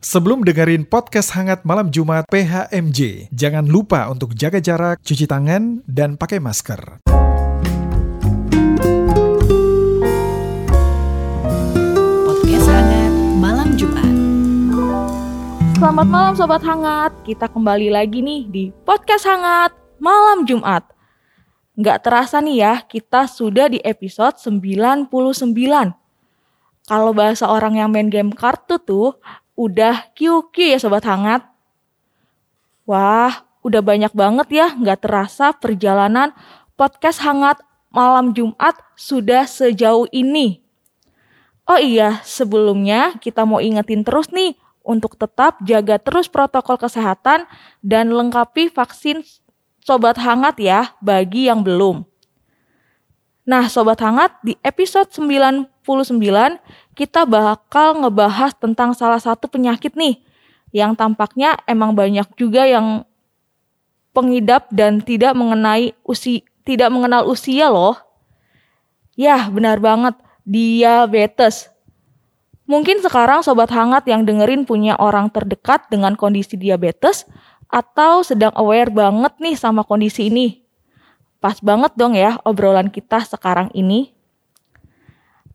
Sebelum dengerin podcast hangat malam Jumat PHMJ, jangan lupa untuk jaga jarak, cuci tangan, dan pakai masker. Podcast Hangat Malam Jumat. Selamat malam Sobat Hangat, kita kembali lagi nih di Podcast Hangat Malam Jumat. Nggak terasa nih ya, kita sudah di episode 99. Kalau bahasa orang yang main game kartu tuh, udah QQ ya Sobat Hangat. Wah, udah banyak banget ya, nggak terasa perjalanan Podcast Hangat Malam Jumat sudah sejauh ini. Oh iya, sebelumnya kita mau ingetin terus nih untuk tetap jaga terus protokol kesehatan dan lengkapi vaksin Sobat Hangat ya bagi yang belum. Nah, Sobat Hangat, di episode 99 kita bakal ngebahas tentang salah satu penyakit nih yang tampaknya emang banyak juga yang pengidap dan tidak mengenai usi tidak mengenal usia loh. Ya, benar banget diabetes. Mungkin sekarang sobat hangat yang dengerin punya orang terdekat dengan kondisi diabetes atau sedang aware banget nih sama kondisi ini. Pas banget dong ya obrolan kita sekarang ini.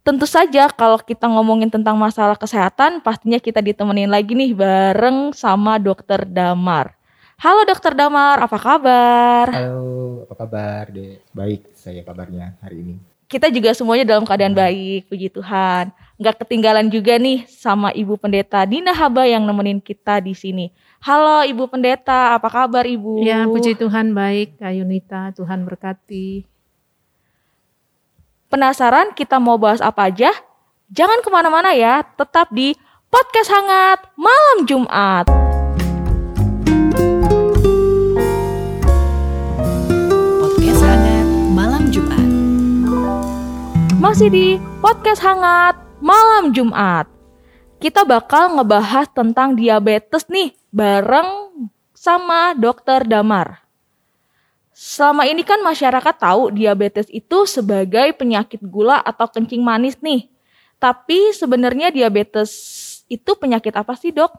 Tentu saja kalau kita ngomongin tentang masalah kesehatan, pastinya kita ditemenin lagi nih bareng sama dokter Damar. Halo dokter Damar, apa kabar? Halo, apa kabar, Dek? Baik, saya kabarnya hari ini kita juga semuanya dalam keadaan baik, puji Tuhan. Nggak ketinggalan juga nih sama Ibu Pendeta Dina Haba yang nemenin kita di sini. Halo Ibu Pendeta, apa kabar Ibu? Ya, puji Tuhan baik, Kak Yunita, Tuhan berkati. Penasaran kita mau bahas apa aja? Jangan ke mana-mana ya, tetap di Podcast Hangat Malam Jumat. Podcast Hangat Malam Jumat. Masih di podcast hangat malam Jumat. Kita bakal ngebahas tentang diabetes nih bareng sama dokter Damar. Selama ini kan masyarakat tahu diabetes itu sebagai penyakit gula atau kencing manis nih. Tapi sebenarnya diabetes itu penyakit apa sih dok?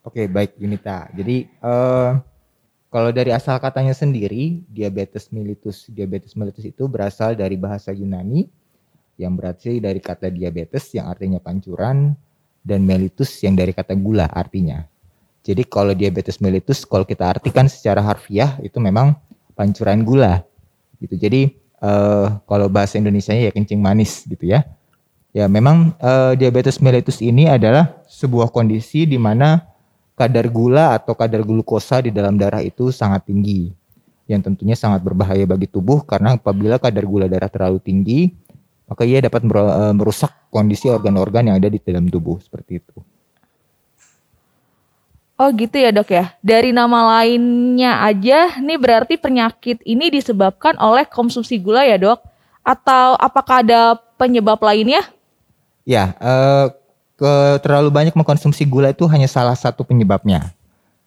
Oke baik Yunita. Jadi uh, kalau dari asal katanya sendiri, diabetes mellitus, diabetes mellitus itu berasal dari bahasa Yunani yang berarti dari kata diabetes yang artinya pancuran dan mellitus yang dari kata gula artinya. Jadi kalau diabetes mellitus kalau kita artikan secara harfiah itu memang pancuran gula gitu. Jadi uh, kalau bahasa Indonesia-nya ya kencing manis gitu ya. Ya memang uh, diabetes mellitus ini adalah sebuah kondisi di mana kadar gula atau kadar glukosa di dalam darah itu sangat tinggi yang tentunya sangat berbahaya bagi tubuh karena apabila kadar gula darah terlalu tinggi maka ia dapat eh, merusak kondisi organ-organ yang ada di dalam tubuh seperti itu. Oh gitu ya dok ya. Dari nama lainnya aja, nih berarti penyakit ini disebabkan oleh konsumsi gula ya dok? Atau apakah ada penyebab lainnya? Ya, eh, ke terlalu banyak mengkonsumsi gula itu hanya salah satu penyebabnya.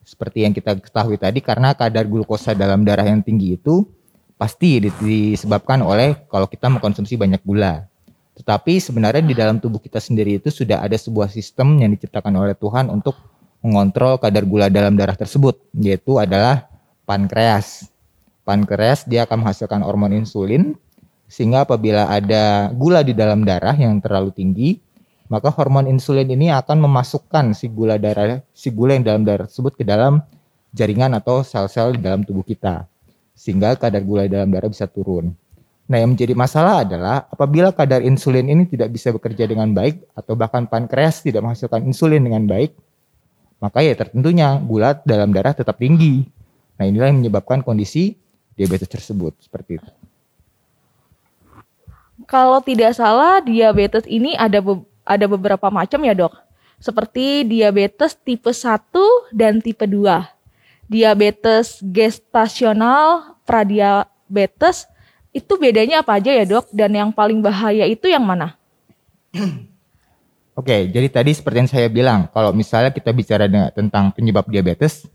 Seperti yang kita ketahui tadi karena kadar glukosa dalam darah yang tinggi itu pasti disebabkan oleh kalau kita mengkonsumsi banyak gula. Tetapi sebenarnya di dalam tubuh kita sendiri itu sudah ada sebuah sistem yang diciptakan oleh Tuhan untuk mengontrol kadar gula dalam darah tersebut, yaitu adalah pankreas. Pankreas dia akan menghasilkan hormon insulin sehingga apabila ada gula di dalam darah yang terlalu tinggi, maka hormon insulin ini akan memasukkan si gula darah si gula yang dalam darah tersebut ke dalam jaringan atau sel-sel di dalam tubuh kita sehingga kadar gula dalam darah bisa turun. Nah, yang menjadi masalah adalah apabila kadar insulin ini tidak bisa bekerja dengan baik atau bahkan pankreas tidak menghasilkan insulin dengan baik, maka ya tentunya gula dalam darah tetap tinggi. Nah, inilah yang menyebabkan kondisi diabetes tersebut seperti itu. Kalau tidak salah, diabetes ini ada be ada beberapa macam ya dok. Seperti diabetes tipe 1 dan tipe 2. Diabetes gestasional, pradiabetes, itu bedanya apa aja ya dok? Dan yang paling bahaya itu yang mana? Oke, jadi tadi seperti yang saya bilang, kalau misalnya kita bicara dengan, tentang penyebab diabetes,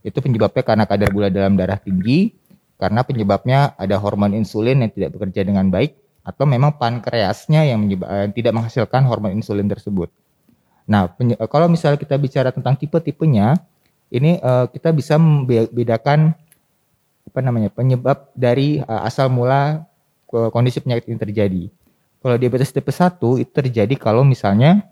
itu penyebabnya karena kadar gula dalam darah tinggi, karena penyebabnya ada hormon insulin yang tidak bekerja dengan baik, atau memang pankreasnya yang menyebab, eh, tidak menghasilkan hormon insulin tersebut. Nah, penye- kalau misalnya kita bicara tentang tipe-tipenya, ini eh, kita bisa membedakan apa namanya penyebab dari eh, asal mula kondisi penyakit ini terjadi. Kalau diabetes tipe 1 itu terjadi kalau misalnya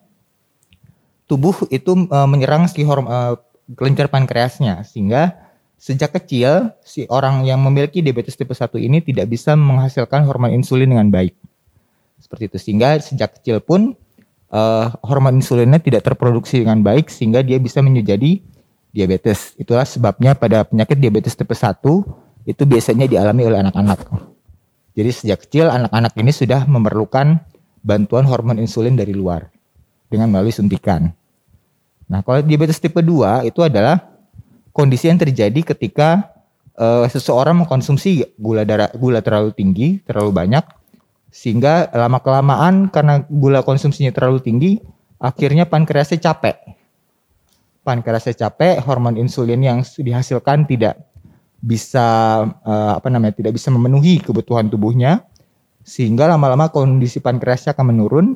tubuh itu eh, menyerang si horm, eh, kelenjar pankreasnya sehingga sejak kecil si orang yang memiliki diabetes tipe 1 ini tidak bisa menghasilkan hormon insulin dengan baik. Seperti itu sehingga sejak kecil pun eh, hormon insulinnya tidak terproduksi dengan baik sehingga dia bisa menjadi diabetes. Itulah sebabnya pada penyakit diabetes tipe 1 itu biasanya dialami oleh anak-anak. Jadi sejak kecil anak-anak ini sudah memerlukan bantuan hormon insulin dari luar dengan melalui suntikan. Nah, kalau diabetes tipe 2 itu adalah kondisi yang terjadi ketika eh, seseorang mengkonsumsi gula darah gula terlalu tinggi, terlalu banyak sehingga lama kelamaan karena gula konsumsinya terlalu tinggi, akhirnya pankreasnya capek. Pankreasnya capek, hormon insulin yang dihasilkan tidak bisa eh, apa namanya tidak bisa memenuhi kebutuhan tubuhnya sehingga lama-lama kondisi pankreasnya akan menurun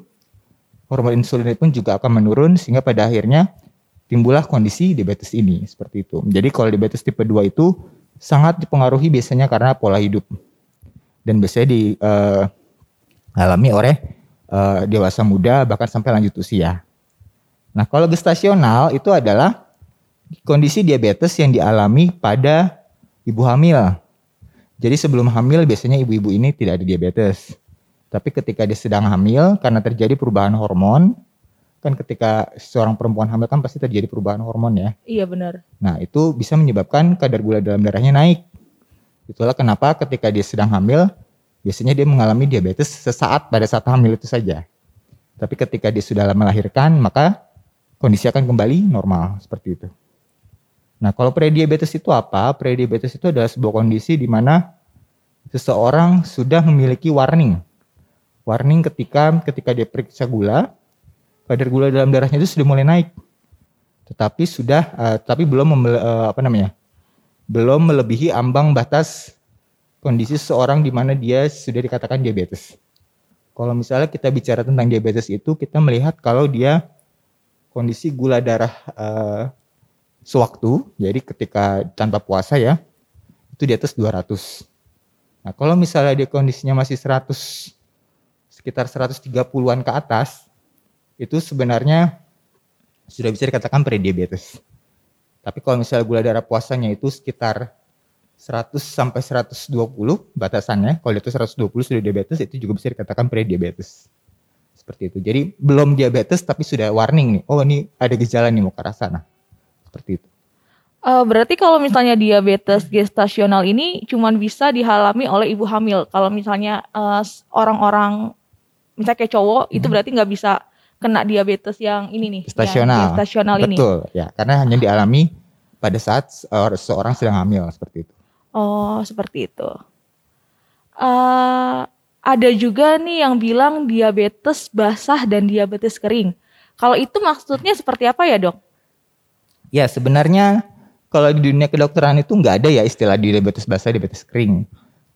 hormon insulin pun juga akan menurun sehingga pada akhirnya timbullah kondisi diabetes ini seperti itu. Jadi kalau diabetes tipe 2 itu sangat dipengaruhi biasanya karena pola hidup dan biasanya dialami oleh eh, dewasa muda bahkan sampai lanjut usia. Nah kalau gestasional itu adalah kondisi diabetes yang dialami pada ibu hamil. Jadi sebelum hamil biasanya ibu-ibu ini tidak ada diabetes. Tapi ketika dia sedang hamil karena terjadi perubahan hormon, kan ketika seorang perempuan hamil kan pasti terjadi perubahan hormon ya. Iya benar. Nah, itu bisa menyebabkan kadar gula dalam darahnya naik. Itulah kenapa ketika dia sedang hamil, biasanya dia mengalami diabetes sesaat pada saat hamil itu saja. Tapi ketika dia sudah melahirkan, maka kondisi akan kembali normal seperti itu. Nah, kalau prediabetes itu apa? Prediabetes itu adalah sebuah kondisi di mana seseorang sudah memiliki warning. Warning ketika ketika dia periksa gula, kadar gula dalam darahnya itu sudah mulai naik. Tetapi sudah eh, tapi belum eh, apa namanya? belum melebihi ambang batas kondisi seseorang di mana dia sudah dikatakan diabetes. Kalau misalnya kita bicara tentang diabetes itu, kita melihat kalau dia kondisi gula darah eh, sewaktu, jadi ketika tanpa puasa ya, itu di atas 200. Nah, kalau misalnya dia kondisinya masih 100 sekitar 130-an ke atas, itu sebenarnya sudah bisa dikatakan prediabetes. Tapi kalau misalnya gula darah puasanya itu sekitar 100 sampai 120 batasannya, kalau itu 120 sudah diabetes itu juga bisa dikatakan prediabetes. Seperti itu. Jadi belum diabetes tapi sudah warning nih. Oh ini ada gejala nih mau ke arah sana. Seperti itu. Eh, berarti kalau misalnya diabetes gestasional ini cuman bisa dialami oleh ibu hamil. Kalau misalnya s- orang-orang misalnya kayak cowok itu berarti nggak bisa kena diabetes yang ini nih, yang Gestasional. gestasional ini. Betul, ya. Karena hanya dialami pada saat se- seorang sedang hamil seperti itu. Oh, seperti itu. Eh, ada juga nih yang bilang diabetes basah dan diabetes kering. Kalau itu maksudnya seperti apa ya, Dok? Ya sebenarnya kalau di dunia kedokteran itu nggak ada ya istilah diabetes basah, diabetes kering.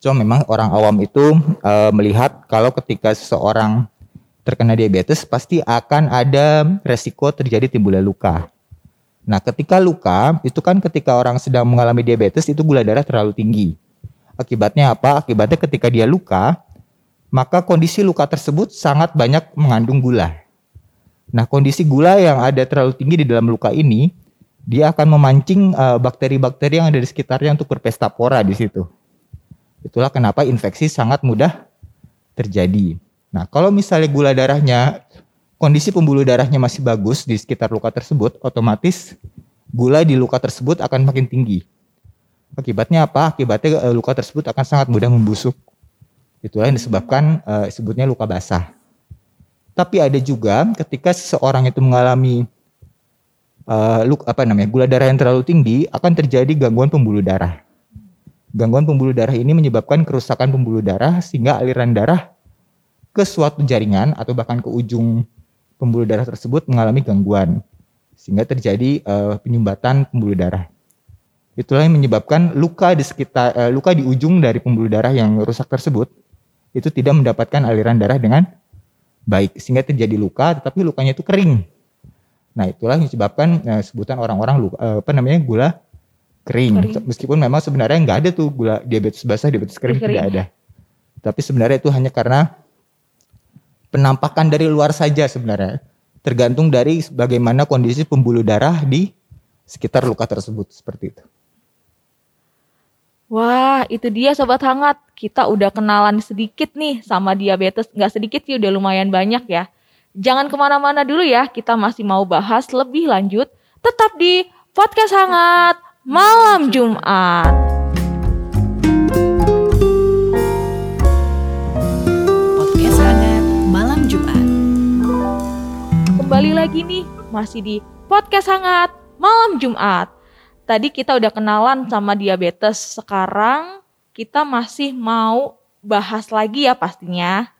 Cuma memang orang awam itu eh, melihat kalau ketika seseorang terkena diabetes pasti akan ada resiko terjadi timbulnya luka. Nah ketika luka itu kan ketika orang sedang mengalami diabetes itu gula darah terlalu tinggi. Akibatnya apa? Akibatnya ketika dia luka maka kondisi luka tersebut sangat banyak mengandung gula. Nah, kondisi gula yang ada terlalu tinggi di dalam luka ini, dia akan memancing eh, bakteri-bakteri yang ada di sekitarnya untuk berpesta pora di situ. Itulah kenapa infeksi sangat mudah terjadi. Nah, kalau misalnya gula darahnya, kondisi pembuluh darahnya masih bagus di sekitar luka tersebut, otomatis gula di luka tersebut akan makin tinggi. Akibatnya apa? Akibatnya eh, luka tersebut akan sangat mudah membusuk. Itulah yang disebabkan eh, sebutnya luka basah. Tapi ada juga ketika seseorang itu mengalami eh, luk apa namanya gula darah yang terlalu tinggi akan terjadi gangguan pembuluh darah. Gangguan pembuluh darah ini menyebabkan kerusakan pembuluh darah sehingga aliran darah ke suatu jaringan atau bahkan ke ujung pembuluh darah tersebut mengalami gangguan sehingga terjadi eh, penyumbatan pembuluh darah. Itulah yang menyebabkan luka di sekitar eh, luka di ujung dari pembuluh darah yang rusak tersebut itu tidak mendapatkan aliran darah dengan baik sehingga terjadi luka tetapi lukanya itu kering. Nah itulah yang menyebabkan eh, sebutan orang-orang eh, apa namanya gula kering. Kering. Meskipun memang sebenarnya nggak ada tuh gula diabetes basah, diabetes kering, Kering. tidak ada. Tapi sebenarnya itu hanya karena penampakan dari luar saja sebenarnya. Tergantung dari bagaimana kondisi pembuluh darah di sekitar luka tersebut seperti itu. Wah, itu dia sobat hangat. Kita udah kenalan sedikit nih sama diabetes. Nggak sedikit sih, udah lumayan banyak ya. Jangan ke mana-mana dulu ya, kita masih mau bahas lebih lanjut. Tetap di Podcast Hangat Malam Jumat. Podcast Hangat Malam Jumat. Kembali lagi nih, masih di Podcast Hangat Malam Jumat. Tadi kita udah kenalan sama diabetes, sekarang kita masih mau bahas lagi ya pastinya.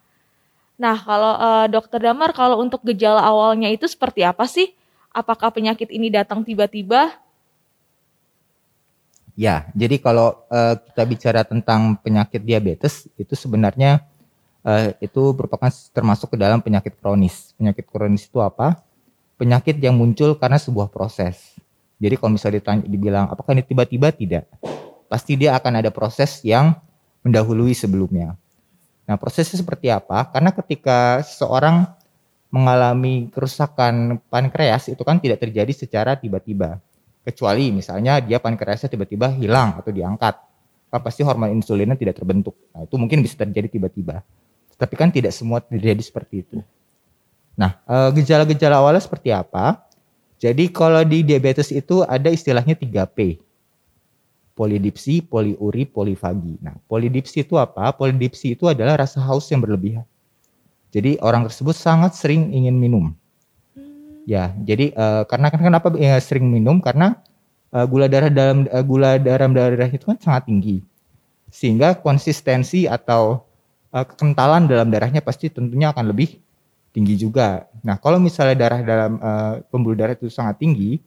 Nah, kalau eh, Dokter Damar, kalau untuk gejala awalnya itu seperti apa sih? Apakah penyakit ini datang tiba-tiba? Ya, jadi kalau eh, kita bicara tentang penyakit diabetes itu sebenarnya eh, itu merupakan termasuk ke dalam penyakit kronis. Penyakit kronis itu apa? Penyakit yang muncul karena sebuah proses. Jadi kalau misalnya ditanya, dibilang apakah ini tiba-tiba tidak, pasti dia akan ada proses yang mendahului sebelumnya. Nah prosesnya seperti apa? Karena ketika seseorang mengalami kerusakan pankreas itu kan tidak terjadi secara tiba-tiba. Kecuali misalnya dia pankreasnya tiba-tiba hilang atau diangkat kan pasti hormon insulinnya tidak terbentuk. Nah itu mungkin bisa terjadi tiba-tiba. Tapi kan tidak semua terjadi seperti itu. Nah eh, gejala-gejala awalnya seperti apa? Jadi kalau di diabetes itu ada istilahnya 3P polidipsi, poliuri, polifagi. Nah polidipsi itu apa? Polidipsi itu adalah rasa haus yang berlebihan. Jadi orang tersebut sangat sering ingin minum. Ya, jadi eh, karena kenapa ya, sering minum? Karena eh, gula darah dalam eh, gula dalam darah itu kan sangat tinggi. Sehingga konsistensi atau eh, kekentalan dalam darahnya pasti tentunya akan lebih tinggi juga. Nah, kalau misalnya darah dalam eh, pembuluh darah itu sangat tinggi,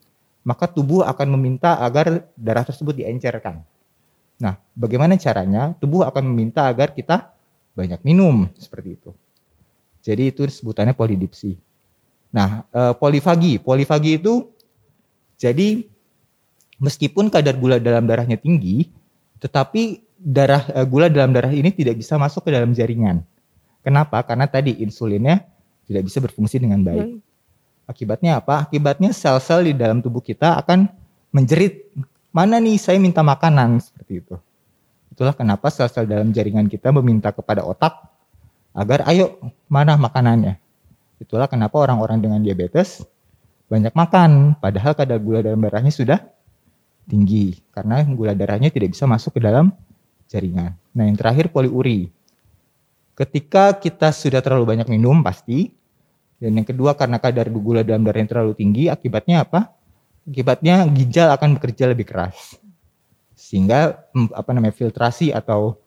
maka tubuh akan meminta agar darah tersebut diencerkan. Nah, bagaimana caranya? Tubuh akan meminta agar kita banyak minum seperti itu. Jadi itu sebutannya polidipsi. Nah, eh, polifagi, polifagi itu jadi meskipun kadar gula dalam darahnya tinggi, tetapi darah eh, gula dalam darah ini tidak bisa masuk ke dalam jaringan. Kenapa? Karena tadi insulinnya tidak bisa berfungsi dengan baik. Akibatnya apa? Akibatnya sel-sel di dalam tubuh kita akan menjerit, mana nih saya minta makanan seperti itu. Itulah kenapa sel-sel dalam jaringan kita meminta kepada otak agar ayo mana makanannya. Itulah kenapa orang-orang dengan diabetes banyak makan, padahal kadar gula dalam darahnya sudah tinggi karena gula darahnya tidak bisa masuk ke dalam jaringan. Nah, yang terakhir poliuri. Ketika kita sudah terlalu banyak minum pasti dan yang kedua karena kadar gula dalam darahnya terlalu tinggi, akibatnya apa? Akibatnya ginjal akan bekerja lebih keras. Sehingga apa namanya filtrasi atau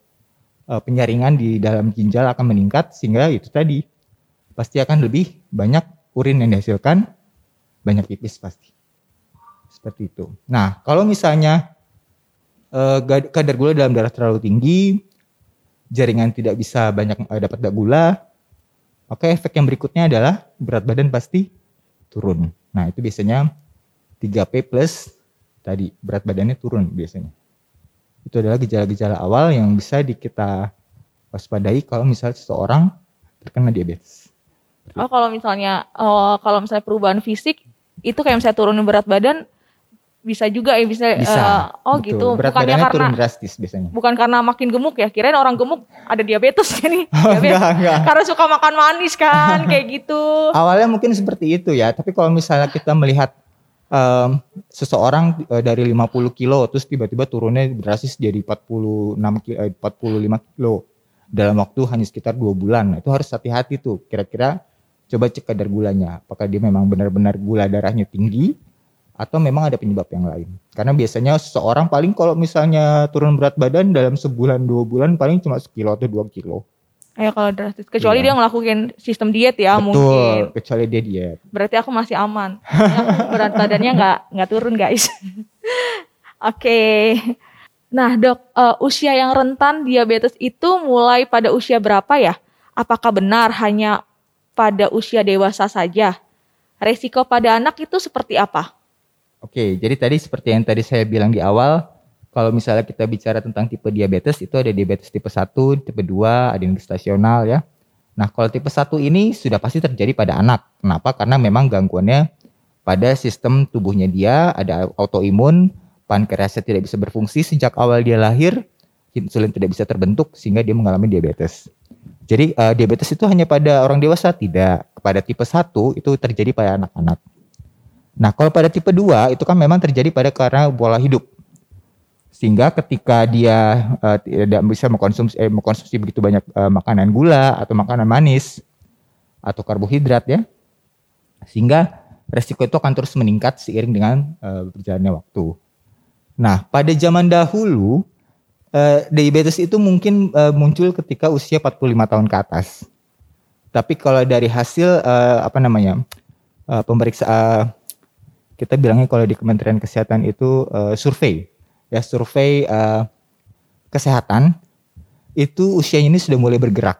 eh, penyaringan di dalam ginjal akan meningkat sehingga itu tadi pasti akan lebih banyak urin yang dihasilkan, banyak pipis pasti. Seperti itu. Nah, kalau misalnya gad- kadar gula dalam darah terlalu tinggi, jaringan tidak bisa banyak eh, dapat gula, maka efek yang berikutnya adalah berat badan pasti turun. Nah, itu biasanya 3P plus tadi berat badannya turun biasanya. Itu adalah gejala-gejala awal yang bisa di kita waspadai kalau misalnya seseorang terkena diabetes. Oh, kalau misalnya oh, kalau misalnya perubahan fisik itu kayak misalnya turunin berat badan bisa juga ya bisa, Bisa. eh, oh betul. gitu Berat bukannya karena turun drastis biasanya. bukan karena makin gemuk ya kirain orang gemuk ada diabetes ya nih Oh, Diabetes. enggak, enggak. karena suka makan manis kan kayak gitu Awalnya mungkin seperti itu ya, tapi kalau misalnya kita melihat em, seseorang eh, dari 50 kilo terus tiba-tiba turunnya drastis jadi 46 ki- eh, 45 kilo dalam waktu hanya sekitar dua bulan. Nah, itu harus hati-hati tuh. Kira-kira coba cek kadar gulanya, apakah dia memang benar-benar gula darahnya tinggi atau memang ada penyebab yang lain. Karena biasanya seseorang paling kalau misalnya turun berat badan dalam sebulan dua bulan paling cuma sekilo atau dua kilo. ya kalau drastis kecuali Iya. dia ngelakuin sistem diet ya Betul, mungkin kecuali dia diet. berarti aku masih aman berat badannya nggak nggak turun guys oke nah dok eh, usia yang rentan diabetes itu mulai pada usia berapa ya apakah benar hanya pada usia dewasa saja resiko pada anak itu seperti apa? Oke, jadi tadi seperti yang tadi saya bilang di awal, kalau misalnya kita bicara tentang tipe diabetes itu ada diabetes tipe 1, tipe 2, ada yang gestasional ya. Nah, kalau tipe 1 ini sudah pasti terjadi pada anak. Kenapa? Karena memang gangguannya pada sistem tubuhnya dia, ada autoimun, pankreasnya tidak bisa berfungsi sejak awal dia lahir, insulin tidak bisa terbentuk sehingga dia mengalami diabetes. Jadi uh, diabetes itu hanya pada orang dewasa tidak, pada tipe 1 itu terjadi pada anak-anak. Nah, kalau pada tipe 2 itu kan memang terjadi pada karena pola hidup. Sehingga ketika dia uh, tidak bisa mengkonsumsi eh, mengkonsumsi begitu banyak uh, makanan gula atau makanan manis atau karbohidrat ya. Sehingga resiko itu akan terus meningkat seiring dengan uh, berjalannya waktu. Nah, pada zaman dahulu uh, diabetes itu mungkin uh, muncul ketika usia 45 tahun ke atas. Tapi kalau dari hasil uh, apa namanya uh, pemeriksaan kita bilangnya kalau di Kementerian Kesehatan itu uh, survei ya survei uh, kesehatan itu usianya ini sudah mulai bergerak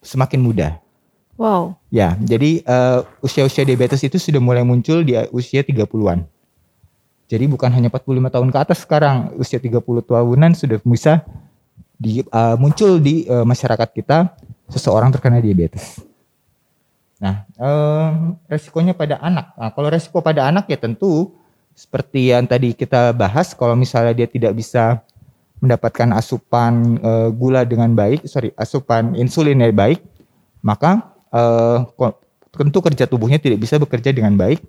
semakin muda. Wow. Ya, jadi uh, usia-usia diabetes itu sudah mulai muncul di usia 30-an. Jadi bukan hanya 45 tahun ke atas sekarang, usia 30 tahunan sudah bisa di, uh, muncul di uh, masyarakat kita seseorang terkena diabetes. Nah, uh, resikonya pada anak. Nah, kalau resiko pada anak ya tentu seperti yang tadi kita bahas, kalau misalnya dia tidak bisa mendapatkan asupan uh, gula dengan baik, sorry, asupan insulin yang baik, maka uh, tentu kerja tubuhnya tidak bisa bekerja dengan baik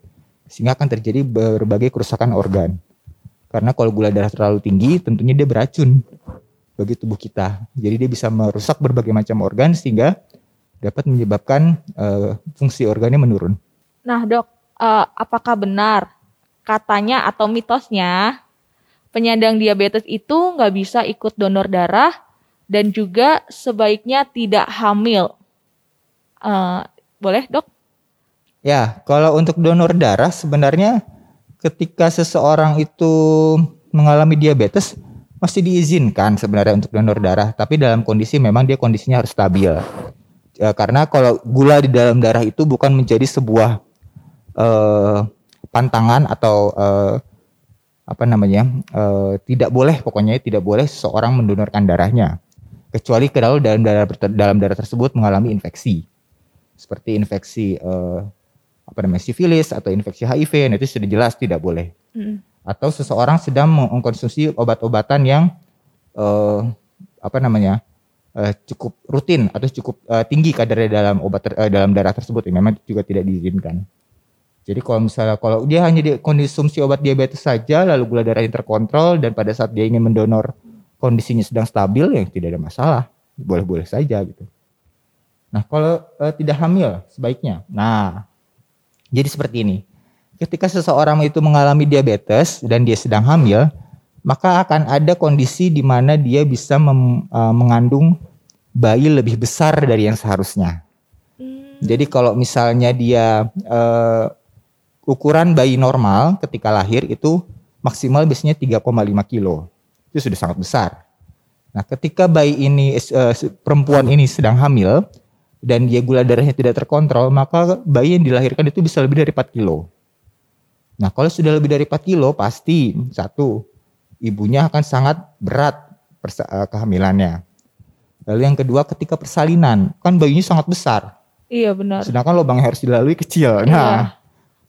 sehingga akan terjadi berbagai kerusakan organ. Karena kalau gula darah terlalu tinggi, tentunya dia beracun bagi tubuh kita. Jadi dia bisa merusak berbagai macam organ sehingga dapat menyebabkan uh, fungsi organnya menurun. Nah dok, uh, apakah benar katanya atau mitosnya penyandang diabetes itu nggak bisa ikut donor darah dan juga sebaiknya tidak hamil? Uh, boleh dok? Ya, kalau untuk donor darah sebenarnya ketika seseorang itu mengalami diabetes masih diizinkan sebenarnya untuk donor darah, tapi dalam kondisi memang dia kondisinya harus stabil. Ya, karena kalau gula di dalam darah itu bukan menjadi sebuah uh, pantangan atau uh, apa namanya uh, tidak boleh pokoknya tidak boleh seseorang mendonorkan darahnya kecuali kalau dalam darah dalam darah tersebut mengalami infeksi seperti infeksi uh, apa namanya sifilis atau infeksi HIV, nah itu sudah jelas tidak boleh. Mm. Atau seseorang sedang mengkonsumsi obat-obatan yang uh, apa namanya uh, cukup rutin atau cukup uh, tinggi kadarnya dalam obat ter, uh, dalam darah tersebut, ya, memang juga tidak diizinkan. Jadi kalau misalnya kalau dia hanya di konsumsi obat diabetes saja, lalu gula darahnya terkontrol dan pada saat dia ingin mendonor kondisinya sedang stabil, ya tidak ada masalah, boleh-boleh saja gitu. Nah kalau uh, tidak hamil sebaiknya, nah jadi seperti ini. Ketika seseorang itu mengalami diabetes dan dia sedang hamil, maka akan ada kondisi di mana dia bisa mem, uh, mengandung bayi lebih besar dari yang seharusnya. Hmm. Jadi kalau misalnya dia uh, ukuran bayi normal ketika lahir itu maksimal biasanya 3,5 kilo. Itu sudah sangat besar. Nah, ketika bayi ini uh, perempuan ini sedang hamil, dan dia gula darahnya tidak terkontrol, maka bayi yang dilahirkan itu bisa lebih dari 4 kilo. Nah, kalau sudah lebih dari 4 kilo, pasti satu, ibunya akan sangat berat eh, kehamilannya. Lalu yang kedua, ketika persalinan, kan bayinya sangat besar. Iya benar. Sedangkan lubang yang harus dilalui kecil. Iya. Nah,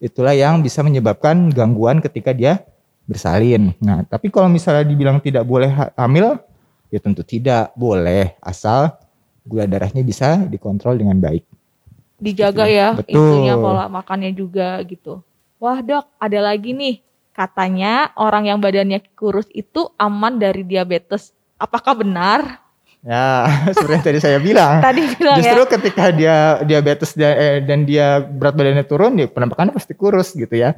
itulah yang bisa menyebabkan gangguan ketika dia bersalin. Nah, tapi kalau misalnya dibilang tidak boleh hamil, ya tentu tidak boleh, asal gula darahnya bisa dikontrol dengan baik. Dijaga ya, Betul. intinya pola makannya juga gitu. Wah dok, ada lagi nih. Katanya orang yang badannya kurus itu aman dari diabetes. Apakah benar? Ya, seperti tadi saya bilang. tadi bilang Justru ya. ketika dia diabetes dan, eh, dan dia berat badannya turun, ya penampakannya pasti kurus gitu ya.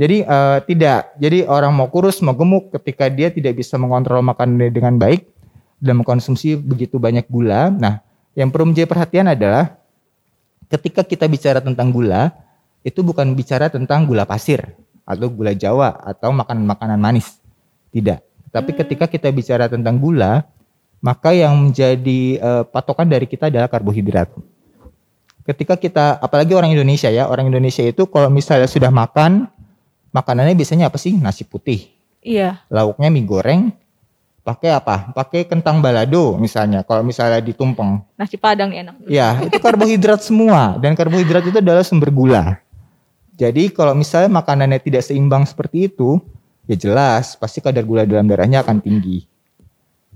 Jadi uh, tidak. Jadi orang mau kurus, mau gemuk ketika dia tidak bisa mengontrol makanannya dengan baik dan mengkonsumsi begitu banyak gula. Nah, yang perlu menjadi perhatian adalah ketika kita bicara tentang gula, itu bukan bicara tentang gula pasir atau gula Jawa atau makanan-makanan manis. Tidak. Tapi hmm. ketika kita bicara tentang gula, maka yang menjadi uh, patokan dari kita adalah karbohidrat. ketika kita apalagi orang Indonesia ya, orang Indonesia itu kalau misalnya sudah makan makanannya biasanya apa sih? Nasi putih. Iya. Lauknya mie goreng. Pakai apa? Pakai kentang balado misalnya. Kalau misalnya ditumpeng. Nasi Padang nih enak. Ya, itu karbohidrat semua dan karbohidrat itu adalah sumber gula. Jadi kalau misalnya makanannya tidak seimbang seperti itu, ya jelas pasti kadar gula dalam darahnya akan tinggi.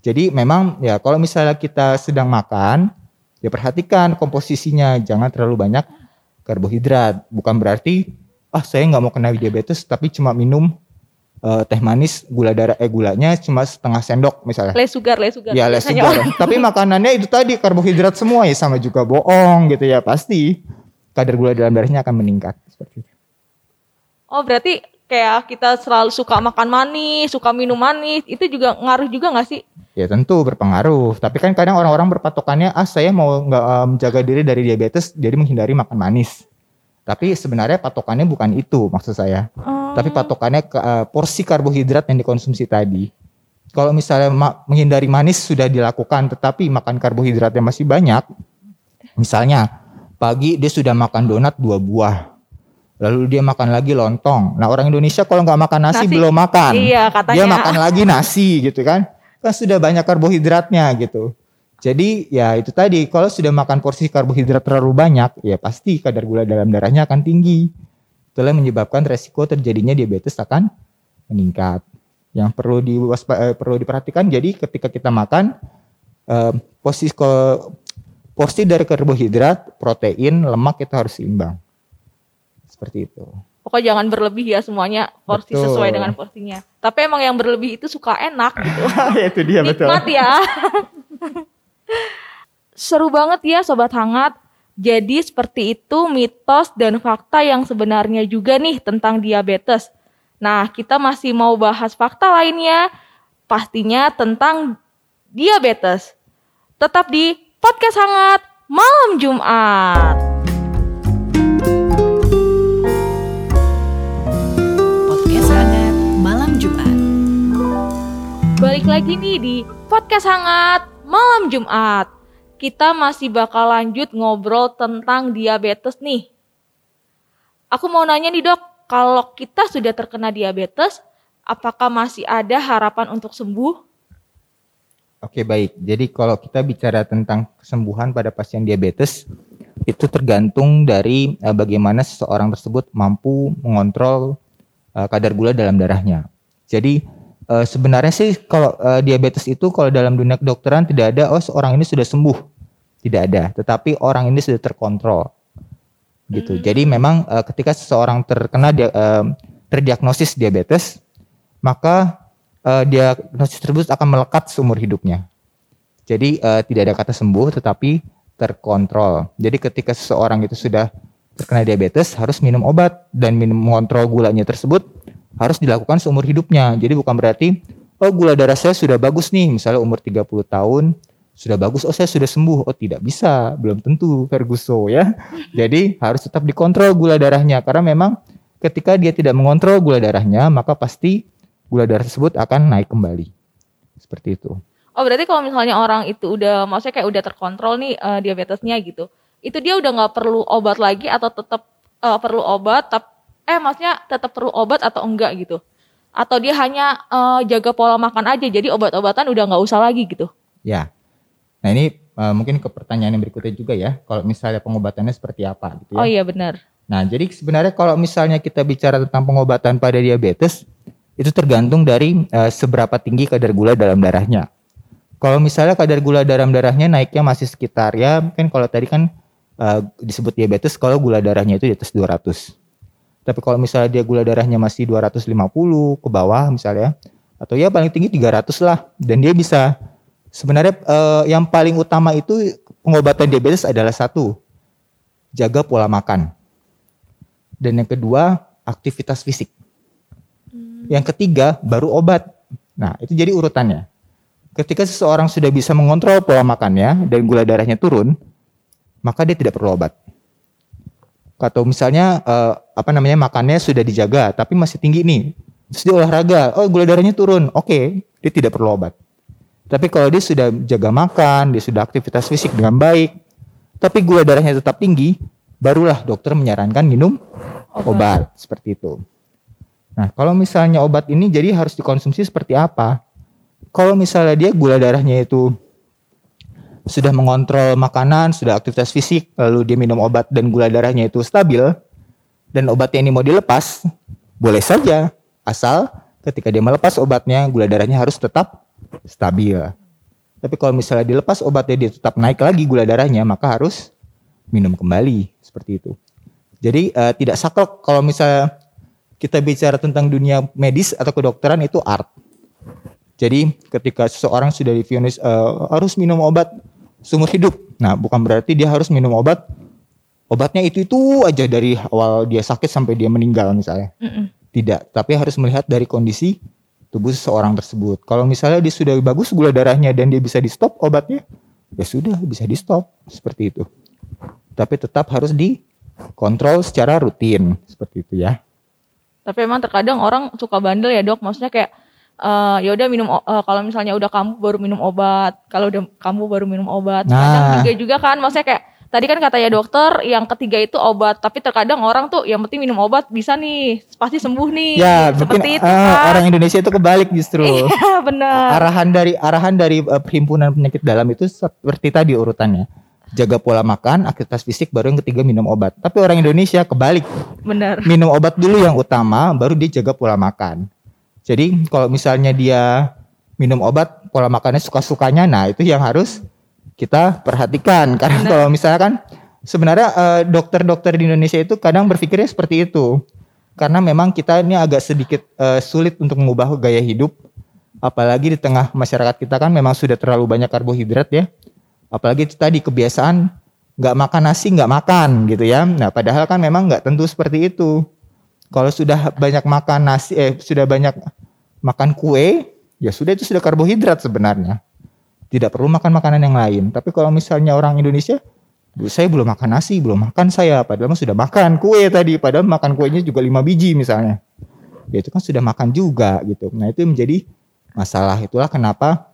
Jadi memang ya kalau misalnya kita sedang makan, ya perhatikan komposisinya, jangan terlalu banyak karbohidrat. Bukan berarti ah saya nggak mau kena diabetes tapi cuma minum eh, teh manis gula darah eh gulanya cuma setengah sendok misalnya. Les sugar, les sugar. Ya les Biasanya sugar. Tapi makanannya itu tadi karbohidrat semua ya sama juga bohong gitu ya pasti kadar gula dalam darahnya akan meningkat seperti itu. Oh berarti kayak kita selalu suka makan manis, suka minum manis, itu juga ngaruh juga nggak sih? Ya tentu berpengaruh. Tapi kan kadang orang-orang berpatokannya ah saya mau nggak eh, menjaga diri dari diabetes jadi menghindari makan manis. Tapi sebenarnya patokannya bukan itu maksud saya. Oh. Tapi patokannya ke, eh, porsi karbohidrat yang dikonsumsi tadi. Kalau misalnya ma- menghindari manis sudah dilakukan tetapi makan karbohidratnya masih banyak. Misalnya pagi dia sudah makan donat dua buah. Lalu dia makan lagi lontong. Nah orang Indonesia kalau nggak makan nasi, Nasi. belum makan. Iya, katanya. Dia makan lagi nasi gitu kan. Kan sudah banyak karbohidratnya gitu. Jadi ya itu tadi kalau sudah makan porsi karbohidrat terlalu banyak ya pasti kadar gula dalam darahnya akan tinggi. Itulah yang menyebabkan resiko terjadinya diabetes akan meningkat. Yang perlu diwaspa, eh, perlu diperhatikan jadi ketika kita makan eh, porsi ko- porsi dari karbohidrat, protein, lemak itu harus seimbang. Seperti itu. Pokoknya jangan berlebih ya semuanya porsi Betul. sesuai dengan porsinya. Tapi emang yang berlebih itu suka enak gitu. itu dia Nikmat ya. Seru banget ya sobat hangat. Jadi seperti itu mitos dan fakta yang sebenarnya juga nih tentang diabetes. Nah, kita masih mau bahas fakta lainnya pastinya tentang diabetes. Tetap di podcast hangat malam Jumat. Balik lagi nih di podcast hangat malam Jumat. Kita masih bakal lanjut ngobrol tentang diabetes nih. Aku mau nanya nih dok, kalau kita sudah terkena diabetes, apakah masih ada harapan untuk sembuh? Oke baik, jadi kalau kita bicara tentang kesembuhan pada pasien diabetes, itu tergantung dari eh, bagaimana seseorang tersebut mampu mengontrol eh, kadar gula dalam darahnya. Jadi eh, sebenarnya sih kalau eh, diabetes itu kalau dalam dunia kedokteran tidak ada oh seorang ini sudah sembuh, tidak ada. Tetapi orang ini sudah terkontrol, gitu. Jadi memang eh, ketika seseorang terkena dia, eh, terdiagnosis diabetes, maka eh, diagnosis tersebut akan melekat seumur hidupnya. Jadi eh, tidak ada kata sembuh tetapi terkontrol. Jadi ketika seseorang itu sudah terkena diabetes harus minum obat dan minum mengontrol gulanya tersebut harus dilakukan seumur hidupnya. Jadi bukan berarti oh gula darah saya sudah bagus nih, misalnya umur 30 tahun sudah bagus, oh saya sudah sembuh. Oh tidak bisa, belum tentu Ferguso ya. Jadi harus tetap dikontrol gula darahnya karena memang ketika dia tidak mengontrol gula darahnya maka pasti gula darah tersebut akan naik kembali. Seperti itu. Oh berarti kalau misalnya orang itu udah, maksudnya kayak udah terkontrol nih eh, diabetesnya gitu, itu dia udah nggak perlu obat lagi atau tetap eh, perlu obat, tap, eh maksudnya tetap perlu obat atau enggak gitu? Atau dia hanya eh, jaga pola makan aja, jadi obat-obatan udah nggak usah lagi gitu? Ya. Nah ini eh, mungkin ke pertanyaan yang berikutnya juga ya. Kalau misalnya pengobatannya seperti apa gitu ya. Oh iya benar. Nah jadi sebenarnya kalau misalnya kita bicara tentang pengobatan pada diabetes itu tergantung dari eh, seberapa tinggi kadar gula dalam darahnya. Kalau misalnya kadar gula dalam darahnya naiknya masih sekitar ya mungkin kalau tadi kan eh, disebut diabetes kalau gula darahnya itu di atas 200. Tapi kalau misalnya dia gula darahnya masih 250 ke bawah misalnya atau ya paling tinggi 300 lah. Dan dia bisa sebenarnya eh, yang paling utama itu pengobatan diabetes adalah satu jaga pola makan. Dan yang kedua aktivitas fisik. Yang ketiga baru obat. Nah itu jadi urutannya. Ketika seseorang sudah bisa mengontrol pola makannya dan gula darahnya turun maka dia tidak perlu obat atau misalnya eh, apa namanya makannya sudah dijaga tapi masih tinggi nih. Terus dia olahraga oh gula darahnya turun. Oke dia tidak perlu obat. Tapi kalau dia sudah jaga makan dia sudah aktivitas fisik dengan baik tapi gula darahnya tetap tinggi, barulah dokter menyarankan minum obat, seperti itu. Nah, kalau misalnya obat ini jadi harus dikonsumsi seperti apa? Kalau misalnya dia gula darahnya itu sudah mengontrol makanan, sudah aktivitas fisik, lalu dia minum obat dan gula darahnya itu stabil, dan obatnya ini mau dilepas, boleh saja, asal ketika dia melepas obatnya, gula darahnya harus tetap stabil. Tapi kalau misalnya dilepas obatnya dia tetap naik lagi gula darahnya, maka harus minum kembali seperti itu. Jadi eh, tidak saklek kalau misalnya kita bicara tentang dunia medis atau kedokteran itu art. Jadi ketika seseorang sudah divonis eh, harus minum obat seumur hidup. Nah, bukan berarti dia harus minum obat obatnya itu itu aja dari awal dia sakit sampai dia meninggal misalnya. Mm-mm. Tidak, tapi harus melihat dari kondisi tubuh seseorang tersebut. Kalau misalnya dia sudah bagus gula darahnya dan dia bisa di stop obatnya, ya sudah bisa di stop seperti itu. Tapi tetap harus dikontrol secara rutin seperti itu ya. Tapi emang terkadang orang suka bandel ya dok, maksudnya kayak eh ya udah minum eh, kalau misalnya udah kamu baru minum obat, kalau udah kamu baru minum obat. Kadang Nah. juga juga kan, maksudnya kayak tadi kan katanya dokter yang ketiga itu obat, tapi terkadang orang tuh yang penting minum obat bisa nih, pasti sembuh nih. Ya, mungkin seperti itu eh, kan. orang Indonesia itu kebalik justru. Iya benar. arahan dari arahan dari eh, perhimpunan penyakit dalam itu seperti tadi urutannya. Jaga pola makan, aktivitas fisik, baru yang ketiga minum obat. Tapi orang Indonesia kebalik, Benar. minum obat dulu yang utama, baru dia jaga pola makan. Jadi kalau misalnya dia minum obat, pola makannya suka-sukanya, nah itu yang harus kita perhatikan. Karena kalau misalnya kan sebenarnya eh, dokter-dokter di Indonesia itu kadang berpikirnya seperti itu. Karena memang kita ini agak sedikit eh, sulit untuk mengubah gaya hidup. Apalagi di tengah masyarakat kita kan memang sudah terlalu banyak karbohidrat ya. Apalagi itu tadi kebiasaan nggak makan nasi nggak makan gitu ya. Nah padahal kan memang nggak tentu seperti itu. Kalau sudah banyak makan nasi, eh sudah banyak makan kue, ya sudah itu sudah karbohidrat sebenarnya. Tidak perlu makan makanan yang lain. Tapi kalau misalnya orang Indonesia, "Bu, saya belum makan nasi, belum makan saya, padahal sudah makan kue tadi, padahal makan kuenya juga lima biji misalnya. Ya itu kan sudah makan juga gitu. Nah itu menjadi masalah. Itulah kenapa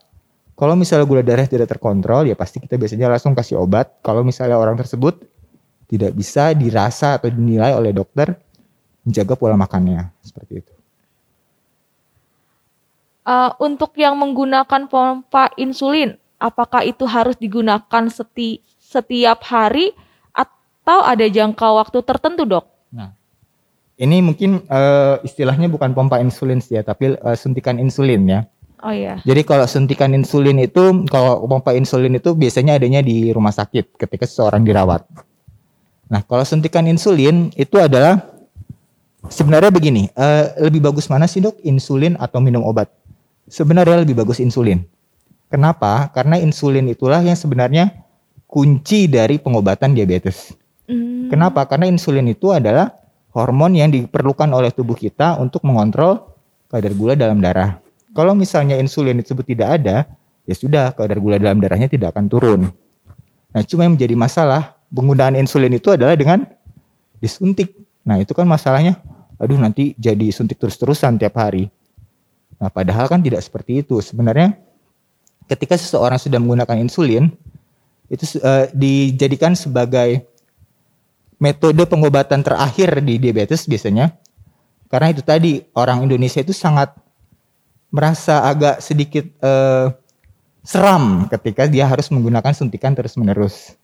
kalau misalnya gula darah tidak terkontrol, ya pasti kita biasanya langsung kasih obat. Kalau misalnya orang tersebut tidak bisa dirasa atau dinilai oleh dokter, menjaga pola makannya seperti itu. Eh, untuk yang menggunakan pompa insulin, apakah itu harus digunakan seti- setiap hari atau ada jangka waktu tertentu, dok? Nah, ini mungkin eh, istilahnya bukan pompa insulin sih ya, tapi eh, suntikan insulin ya. Oh iya. Jadi kalau suntikan insulin itu, kalau pompa insulin itu biasanya adanya di rumah sakit ketika seseorang dirawat. Nah, kalau suntikan insulin itu adalah sebenarnya begini, eh, lebih bagus mana sih dok, insulin atau minum obat? Sebenarnya lebih bagus insulin. Kenapa? Karena insulin itulah yang sebenarnya kunci dari pengobatan diabetes. Hmm, Kenapa? Karena insulin itu adalah hormon yang diperlukan oleh tubuh kita untuk mengontrol kadar gula dalam darah. Kalau misalnya insulin tersebut tidak ada, ya sudah kadar gula dalam darahnya tidak akan turun. Nah, cuma yang menjadi masalah penggunaan insulin itu adalah dengan disuntik. Nah, itu kan masalahnya, aduh nanti jadi suntik terus-terusan tiap hari. Nah, padahal kan tidak seperti itu. Sebenarnya ketika seseorang sudah menggunakan insulin, itu eh, dijadikan sebagai metode pengobatan terakhir di diabetes biasanya karena itu tadi orang Indonesia itu sangat merasa agak sedikit eh, seram ketika dia harus menggunakan suntikan terus-menerus.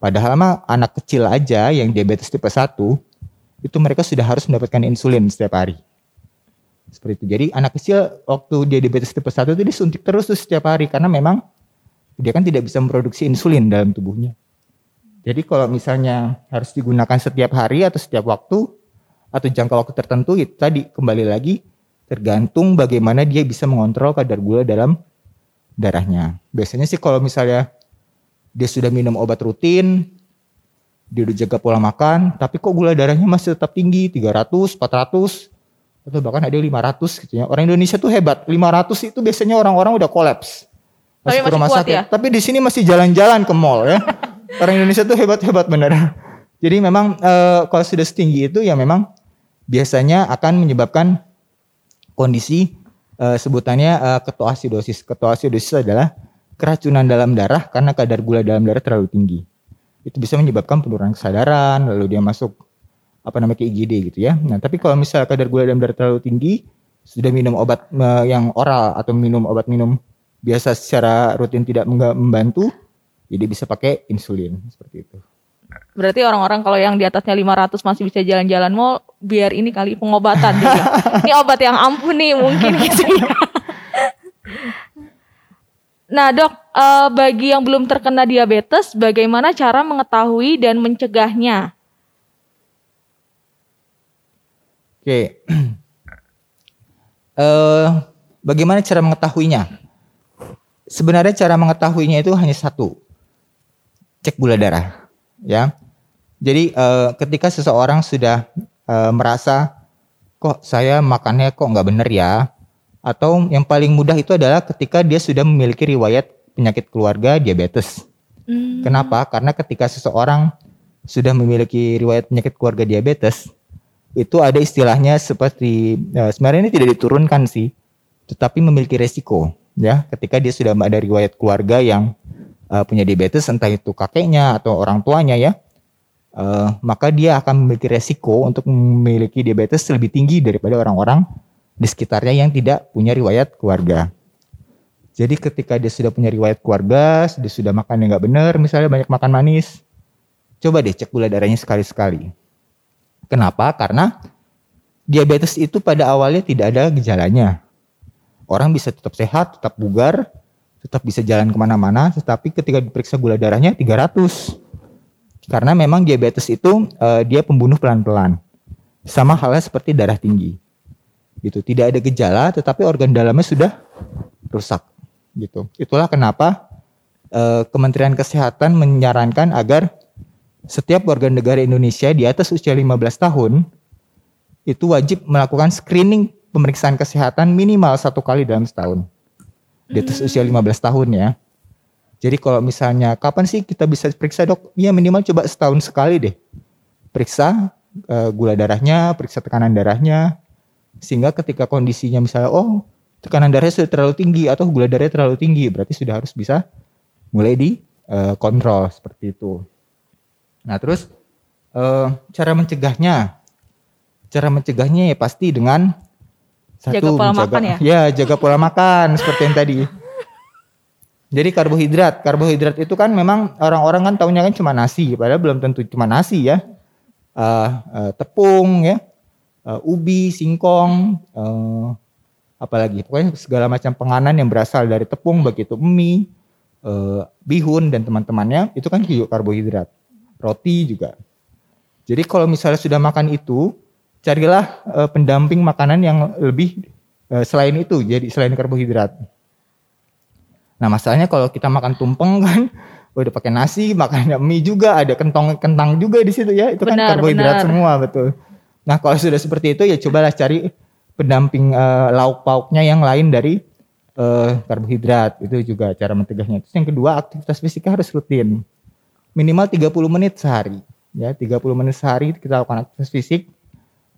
Padahal mah anak kecil aja yang diabetes tipe 1 itu mereka sudah harus mendapatkan insulin setiap hari. Seperti itu. Jadi anak kecil waktu dia diabetes tipe 1 itu disuntik terus tuh setiap hari karena memang dia kan tidak bisa memproduksi insulin dalam tubuhnya. Jadi kalau misalnya harus digunakan setiap hari atau setiap waktu atau jangka waktu tertentu itu tadi kembali lagi tergantung bagaimana dia bisa mengontrol kadar gula dalam darahnya. Biasanya sih kalau misalnya dia sudah minum obat rutin, dia udah jaga pola makan, tapi kok gula darahnya masih tetap tinggi 300, 400 atau bahkan ada yang 500 gitu ya. Orang Indonesia tuh hebat. 500 itu biasanya orang-orang udah kolaps. Tapi Masuk masih rumah kuat sakit. ya? Tapi di sini masih jalan-jalan ke mall ya. Orang Indonesia tuh hebat-hebat bener. Jadi memang eh, kalau sudah setinggi itu ya memang biasanya akan menyebabkan kondisi eh, sebutannya eh, ketoasidosis. Ketoasidosis adalah keracunan dalam darah karena kadar gula dalam darah terlalu tinggi. Itu bisa menyebabkan penurunan kesadaran, lalu dia masuk apa namanya ke IGD gitu ya. Nah, tapi kalau misalnya kadar gula dalam darah terlalu tinggi, sudah minum obat yang oral atau minum obat minum biasa secara rutin tidak membantu, jadi bisa pakai insulin seperti itu. Berarti orang-orang kalau yang di atasnya 500 masih bisa jalan-jalan mall, biar ini kali pengobatan ini obat yang ampuh nih mungkin gitu ya. Nah dok, eh, bagi yang belum terkena diabetes, bagaimana cara mengetahui dan mencegahnya? Oke. Eh, bagaimana cara mengetahuinya? Sebenarnya cara mengetahuinya itu hanya satu. Cek gula darah, ya. Jadi eh, ketika seseorang sudah eh, merasa kok saya makannya kok nggak bener ya, atau yang paling mudah itu adalah ketika dia sudah memiliki riwayat penyakit keluarga diabetes. Kenapa? Karena ketika seseorang sudah memiliki riwayat penyakit keluarga diabetes, itu ada istilahnya seperti eh, sebenarnya ini tidak diturunkan sih, tetapi memiliki resiko ya ketika dia sudah ada riwayat keluarga yang eh, punya diabetes entah itu kakeknya atau orang tuanya ya, eh, maka dia akan memiliki resiko untuk memiliki diabetes lebih tinggi daripada orang-orang di sekitarnya yang tidak punya riwayat keluarga. Jadi ketika dia sudah punya riwayat keluarga, dia sudah makan yang nggak benar, misalnya banyak makan manis, coba deh cek gula darahnya sekali-sekali. Kenapa? Karena diabetes itu pada awalnya tidak ada gejalanya. Orang bisa tetap sehat, tetap bugar, tetap bisa jalan ke mana-mana, tetapi ketika diperiksa gula darahnya 300. Karena memang diabetes itu eh, dia pembunuh pelan-pelan. Sama halnya seperti darah tinggi. Gitu, tidak ada gejala tetapi organ dalamnya sudah rusak gitu. Itulah kenapa eh, Kementerian Kesehatan menyarankan agar setiap warga negara Indonesia di atas usia 15 tahun itu wajib melakukan screening pemeriksaan kesehatan minimal satu kali dalam setahun. Di atas usia 15 tahun ya. Jadi kalau misalnya kapan sih kita bisa periksa dok? Ya minimal coba setahun sekali deh. Periksa eh, gula darahnya, periksa tekanan darahnya. Sehingga ketika kondisinya misalnya oh tekanan darahnya sudah terlalu tinggi atau gula darahnya terlalu tinggi, berarti sudah harus bisa mulai di eh, kontrol seperti itu. Nah terus eh, cara mencegahnya, cara mencegahnya ya pasti dengan Jaga pola makan ya? Ya jaga pola makan seperti yang tadi. Jadi karbohidrat, karbohidrat itu kan memang orang-orang kan tahunya kan cuma nasi, padahal belum tentu cuma nasi ya. Eh, eh, tepung ya, eh, ubi, singkong, eh, apalagi pokoknya segala macam penganan yang berasal dari tepung, baik itu mie, eh, bihun dan teman-temannya itu kan juga karbohidrat roti juga. Jadi kalau misalnya sudah makan itu, carilah eh, pendamping makanan yang lebih eh, selain itu, jadi selain karbohidrat. Nah masalahnya kalau kita makan tumpeng kan, udah pakai nasi, makannya mie juga, ada kentang kentang juga di situ ya, itu kan Benar, karbohidrat benar. semua betul. Nah kalau sudah seperti itu ya cobalah cari pendamping eh, lauk pauknya yang lain dari eh, karbohidrat, itu juga cara mencegahnya. Terus yang kedua aktivitas fisiknya harus rutin minimal 30 menit sehari. Ya, 30 menit sehari kita lakukan aktivitas fisik.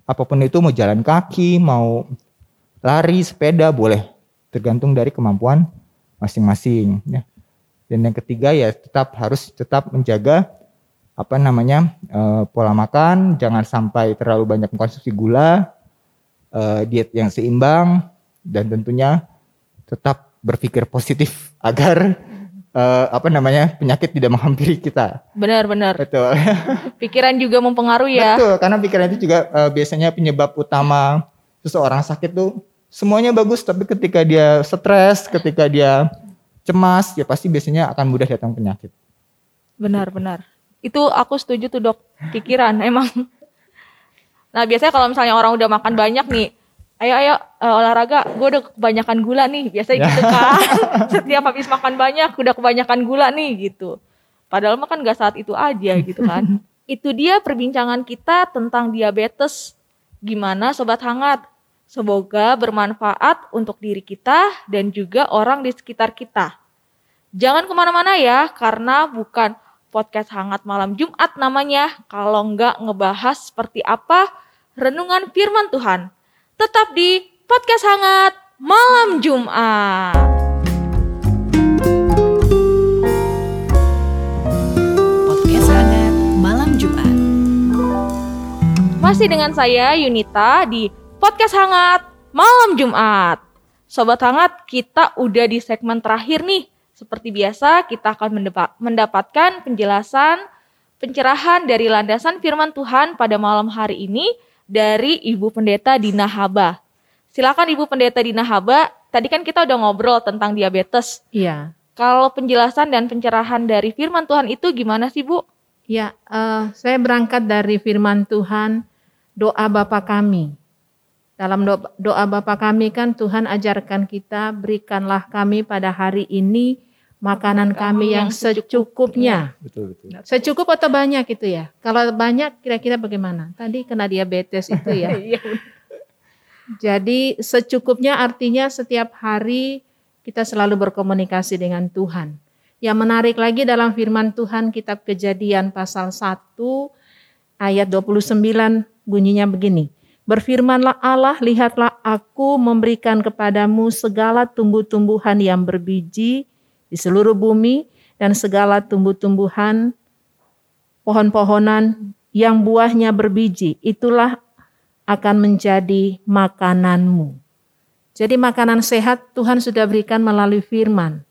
Apa pun itu mau jalan kaki, mau lari, sepeda boleh. Tergantung dari kemampuan masing-masing ya. Dan yang ketiga ya tetap harus tetap menjaga apa namanya eh, pola makan, jangan sampai terlalu banyak mengkonsumsi gula, eh, diet yang seimbang dan tentunya tetap berpikir positif agar eh, apa namanya penyakit tidak menghampiri kita. Benar-benar. Betul. Pikiran juga mempengaruhi ya. Betul, karena pikiran itu juga eh, biasanya penyebab utama seseorang sakit tuh semuanya bagus tapi ketika dia stres, ketika dia cemas, ya pasti biasanya akan mudah datang penyakit. Benar-benar. Itu aku setuju tuh dok. Pikiran emang. Nah biasanya kalau misalnya orang udah makan banyak nih, ayo ayo eh, olahraga, gue udah kebanyakan gula nih, biasanya gitu kan. Setiap habis makan banyak, udah kebanyakan gula nih gitu. Padahal mah kan gak saat itu aja gitu kan. itu dia perbincangan kita tentang diabetes. Gimana sobat hangat? Semoga bermanfaat untuk diri kita dan juga orang di sekitar kita. Jangan ke mana-mana ya, karena bukan podcast hangat malam Jumat namanya. Kalau enggak ngebahas seperti apa renungan firman Tuhan. Tetap di podcast hangat malam Jumat. Podcast hangat malam Jumat. Masih dengan saya Yunita di podcast hangat malam Jumat. Sobat hangat, kita udah di segmen terakhir nih seperti biasa, kita akan mendapatkan penjelasan, pencerahan dari landasan firman Tuhan pada malam hari ini dari Ibu Pendeta Dina Haba. Silakan Ibu Pendeta Dina Haba, tadi kan kita udah ngobrol tentang diabetes. Iya. Kalau penjelasan dan pencerahan dari firman Tuhan itu gimana sih Bu? Ya, uh, saya berangkat dari firman Tuhan, doa Bapa kami. Dalam doa, doa Bapa kami kan Tuhan ajarkan kita, berikanlah kami pada hari ini makanan kami yang secukupnya. Betul betul. Secukup atau banyak itu ya? Kalau banyak kira-kira bagaimana? Tadi kena diabetes itu ya. Iya, Jadi secukupnya artinya setiap hari kita selalu berkomunikasi dengan Tuhan. Yang menarik lagi dalam firman Tuhan kitab Kejadian pasal 1 ayat 29 bunyinya begini. Berfirmanlah Allah, lihatlah aku memberikan kepadamu segala tumbuh-tumbuhan yang berbiji di seluruh bumi dan segala tumbuh-tumbuhan pohon-pohonan yang buahnya berbiji. Itulah akan menjadi makananmu. Jadi makanan sehat Tuhan sudah berikan melalui firman.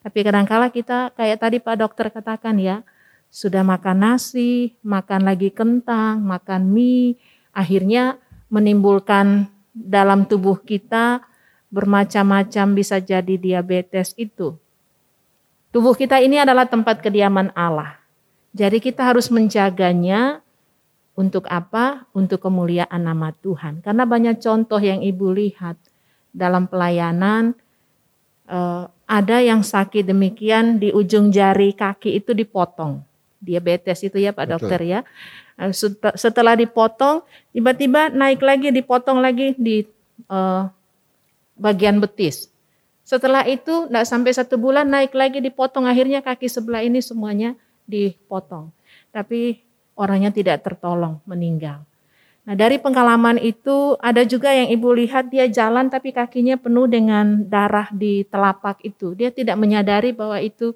Tapi kadangkala kita kayak tadi Pak Dokter katakan ya, sudah makan nasi, makan lagi kentang, makan mie, akhirnya menimbulkan dalam tubuh kita bermacam-macam bisa jadi diabetes itu. Tubuh kita ini adalah tempat kediaman Allah. Jadi kita harus menjaganya untuk apa? Untuk kemuliaan nama Tuhan. Karena banyak contoh yang Ibu lihat dalam pelayanan, eh, ada yang sakit demikian di ujung jari kaki itu dipotong. Diabetes itu ya Pak Betul. Dokter ya. Eh, setelah dipotong, tiba-tiba naik lagi, dipotong lagi di uh, bagian betis. Setelah itu, tidak sampai satu bulan, naik lagi dipotong. Akhirnya kaki sebelah ini semuanya dipotong. Tapi orangnya tidak tertolong, meninggal. Nah dari pengalaman itu ada juga yang ibu lihat dia jalan tapi kakinya penuh dengan darah di telapak itu. Dia tidak menyadari bahwa itu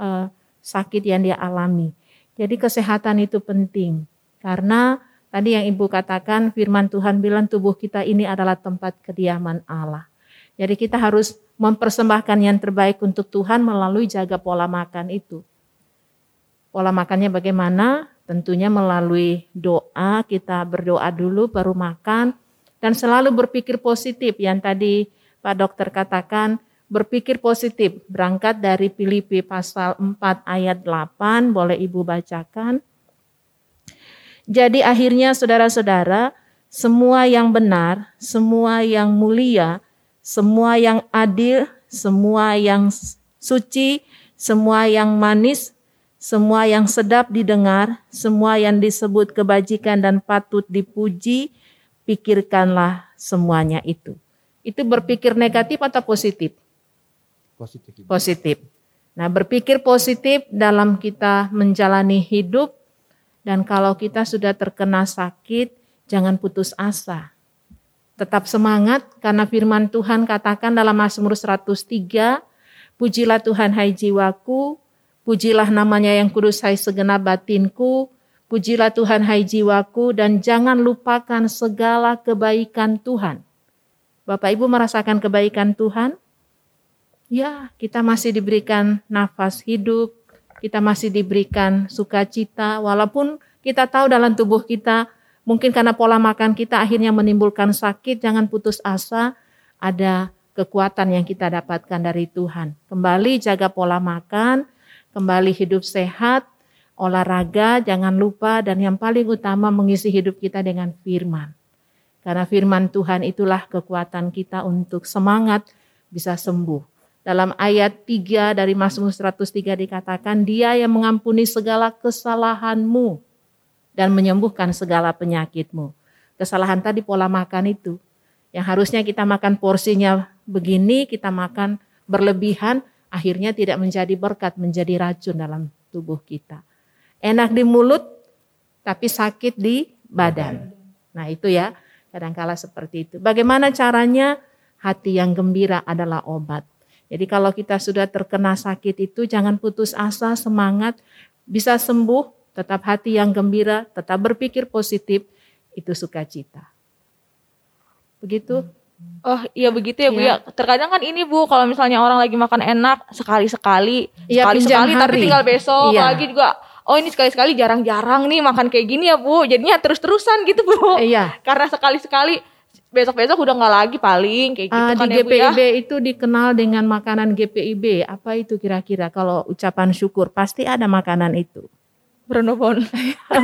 uh, sakit yang dia alami. Jadi kesehatan itu penting karena tadi yang ibu katakan firman Tuhan bilang tubuh kita ini adalah tempat kediaman Allah. Jadi kita harus mempersembahkan yang terbaik untuk Tuhan melalui jaga pola makan itu. Pola makannya bagaimana? Tentunya melalui doa, kita berdoa dulu baru makan dan selalu berpikir positif yang tadi Pak Dokter katakan berpikir positif berangkat dari Filipi pasal 4 ayat 8 boleh Ibu bacakan. Jadi akhirnya saudara-saudara semua yang benar, semua yang mulia, semua yang adil, semua yang suci, semua yang manis, semua yang sedap didengar, semua yang disebut kebajikan dan patut dipuji, pikirkanlah semuanya itu. Itu berpikir negatif atau positif? Positif. Positif. Nah, berpikir positif dalam kita menjalani hidup dan kalau kita sudah terkena sakit, jangan putus asa. Tetap semangat karena firman Tuhan katakan dalam Mazmur 103, Pujilah Tuhan hai jiwaku, Pujilah namanya yang kudus hai segenap batinku, pujilah Tuhan hai jiwaku dan jangan lupakan segala kebaikan Tuhan. Bapak Ibu merasakan kebaikan Tuhan? Ya, kita masih diberikan nafas hidup, kita masih diberikan sukacita walaupun kita tahu dalam tubuh kita mungkin karena pola makan kita akhirnya menimbulkan sakit, jangan putus asa, ada kekuatan yang kita dapatkan dari Tuhan. Kembali jaga pola makan, kembali hidup sehat, olahraga, jangan lupa, dan yang paling utama mengisi hidup kita dengan firman. Karena firman Tuhan itulah kekuatan kita untuk semangat bisa sembuh. Dalam ayat 3 dari Mazmur 103 dikatakan, dia yang mengampuni segala kesalahanmu dan menyembuhkan segala penyakitmu. Kesalahan tadi pola makan itu. Yang harusnya kita makan porsinya begini, kita makan berlebihan, akhirnya tidak menjadi berkat, menjadi racun dalam tubuh kita. Enak di mulut, tapi sakit di badan. Nah itu ya, kadangkala seperti itu. Bagaimana caranya? Hati yang gembira adalah obat. Jadi kalau kita sudah terkena sakit itu jangan putus asa, semangat, bisa sembuh, tetap hati yang gembira, tetap berpikir positif. itu sukacita. Begitu? Oh iya begitu ya Bu Iya. ya. Terkadang kan ini Bu kalau misalnya orang lagi makan enak sekali-sekali, Iya, sekali-sekali tapi tinggal besok Iya. lagi juga. Oh ini sekali-sekali jarang-jarang nih makan kayak gini ya Bu. Jadinya terus-terusan gitu Bu. Iya. Karena sekali-sekali besok-besok udah nggak lagi paling kayak gitu Ah, kan di ya Bu ya. GPIB itu dikenal dengan makanan GPIB. Apa itu kira-kira kalau ucapan syukur? Pasti ada makanan itu. Bronobon.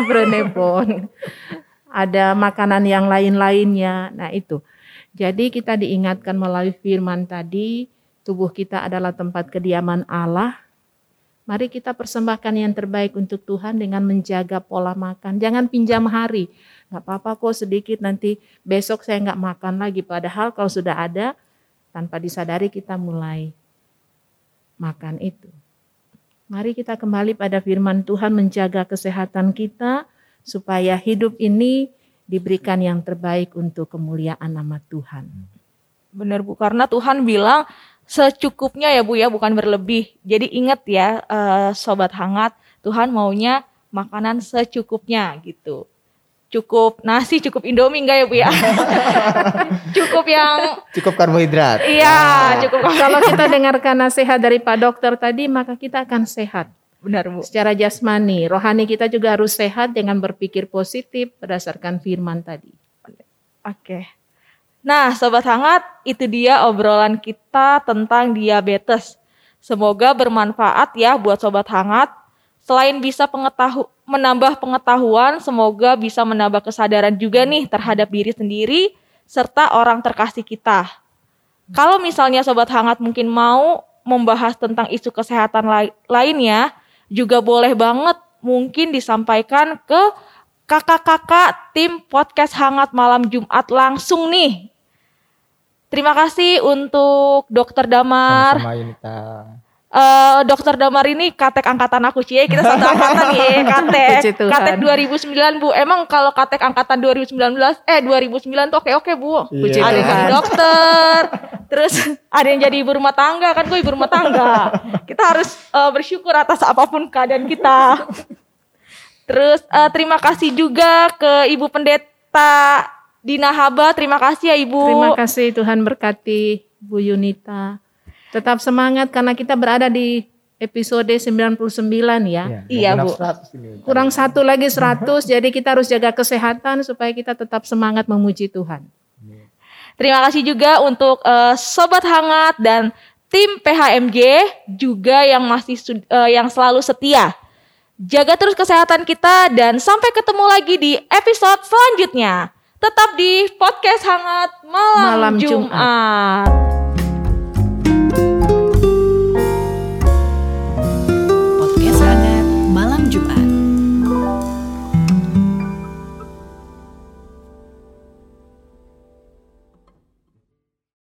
Brenebon. Ada makanan yang lain-lainnya. Nah itu. Jadi kita diingatkan melalui firman tadi, tubuh kita adalah tempat kediaman Allah. Mari kita persembahkan yang terbaik untuk Tuhan dengan menjaga pola makan. Jangan pinjam hari. Nggak apa-apa kok sedikit nanti besok saya nggak makan lagi. Padahal kalau sudah ada, tanpa disadari kita mulai makan itu. Mari kita kembali pada firman Tuhan menjaga kesehatan kita supaya hidup ini diberikan yang terbaik untuk kemuliaan nama Tuhan. Bener Bu, karena Tuhan bilang secukupnya ya Bu ya, bukan berlebih. Jadi ingat ya eh, sobat hangat, Tuhan maunya makanan secukupnya gitu. Cukup nasi, cukup Indomie enggak ya Bu ya? cukup yang Cukup karbohidrat. iya, cukup Kalau kita dengarkan nasihat dari Pak Dokter tadi, maka kita akan sehat. benar Bu. Secara jasmani, rohani kita juga harus sehat dengan berpikir positif berdasarkan firman tadi. Oke. Nah, sobat hangat, itu dia obrolan kita tentang diabetes. Semoga bermanfaat ya buat sobat hangat. Selain bisa pengetahu menambah pengetahuan, semoga bisa menambah kesadaran juga nih terhadap diri sendiri serta orang terkasih kita. Kalau misalnya sobat hangat mungkin mau membahas tentang isu kesehatan lai- lainnya, juga boleh banget mungkin disampaikan ke kakak-kakak tim podcast Hangat Malam Jumat langsung nih. Terima kasih untuk Dokter Damar. Sama-sama Yunita. Eh, Dokter Damar ini katek angkatan aku cie, kita satu angkatan nih, katek. Katek 2009 Bu. Emang kalau katek angkatan 2019 eh 2009 tuh oke-oke Bu. Puji ada yang jadi dokter, terus ada yang jadi ibu rumah tangga kan gue ibu rumah tangga. Kita harus eh, bersyukur atas apa pun keadaan kita. Terus eh, terima kasih juga ke Ibu Pendeta Dina Haba, terima kasih ya Ibu. Terima kasih Tuhan berkati Bu Yunita. Tetap semangat karena kita berada di episode 99 ya. Iya, mau Bu. genap 100 ini. Kurang satu lagi 100, jadi kita harus jaga kesehatan supaya kita tetap semangat memuji Tuhan. Terima kasih juga untuk eh, sobat hangat dan tim PHMJ juga yang masih eh, yang selalu setia. Jaga terus kesehatan kita dan sampai ketemu lagi di episode selanjutnya. Tetap di podcast hangat malam, Malam Jumat.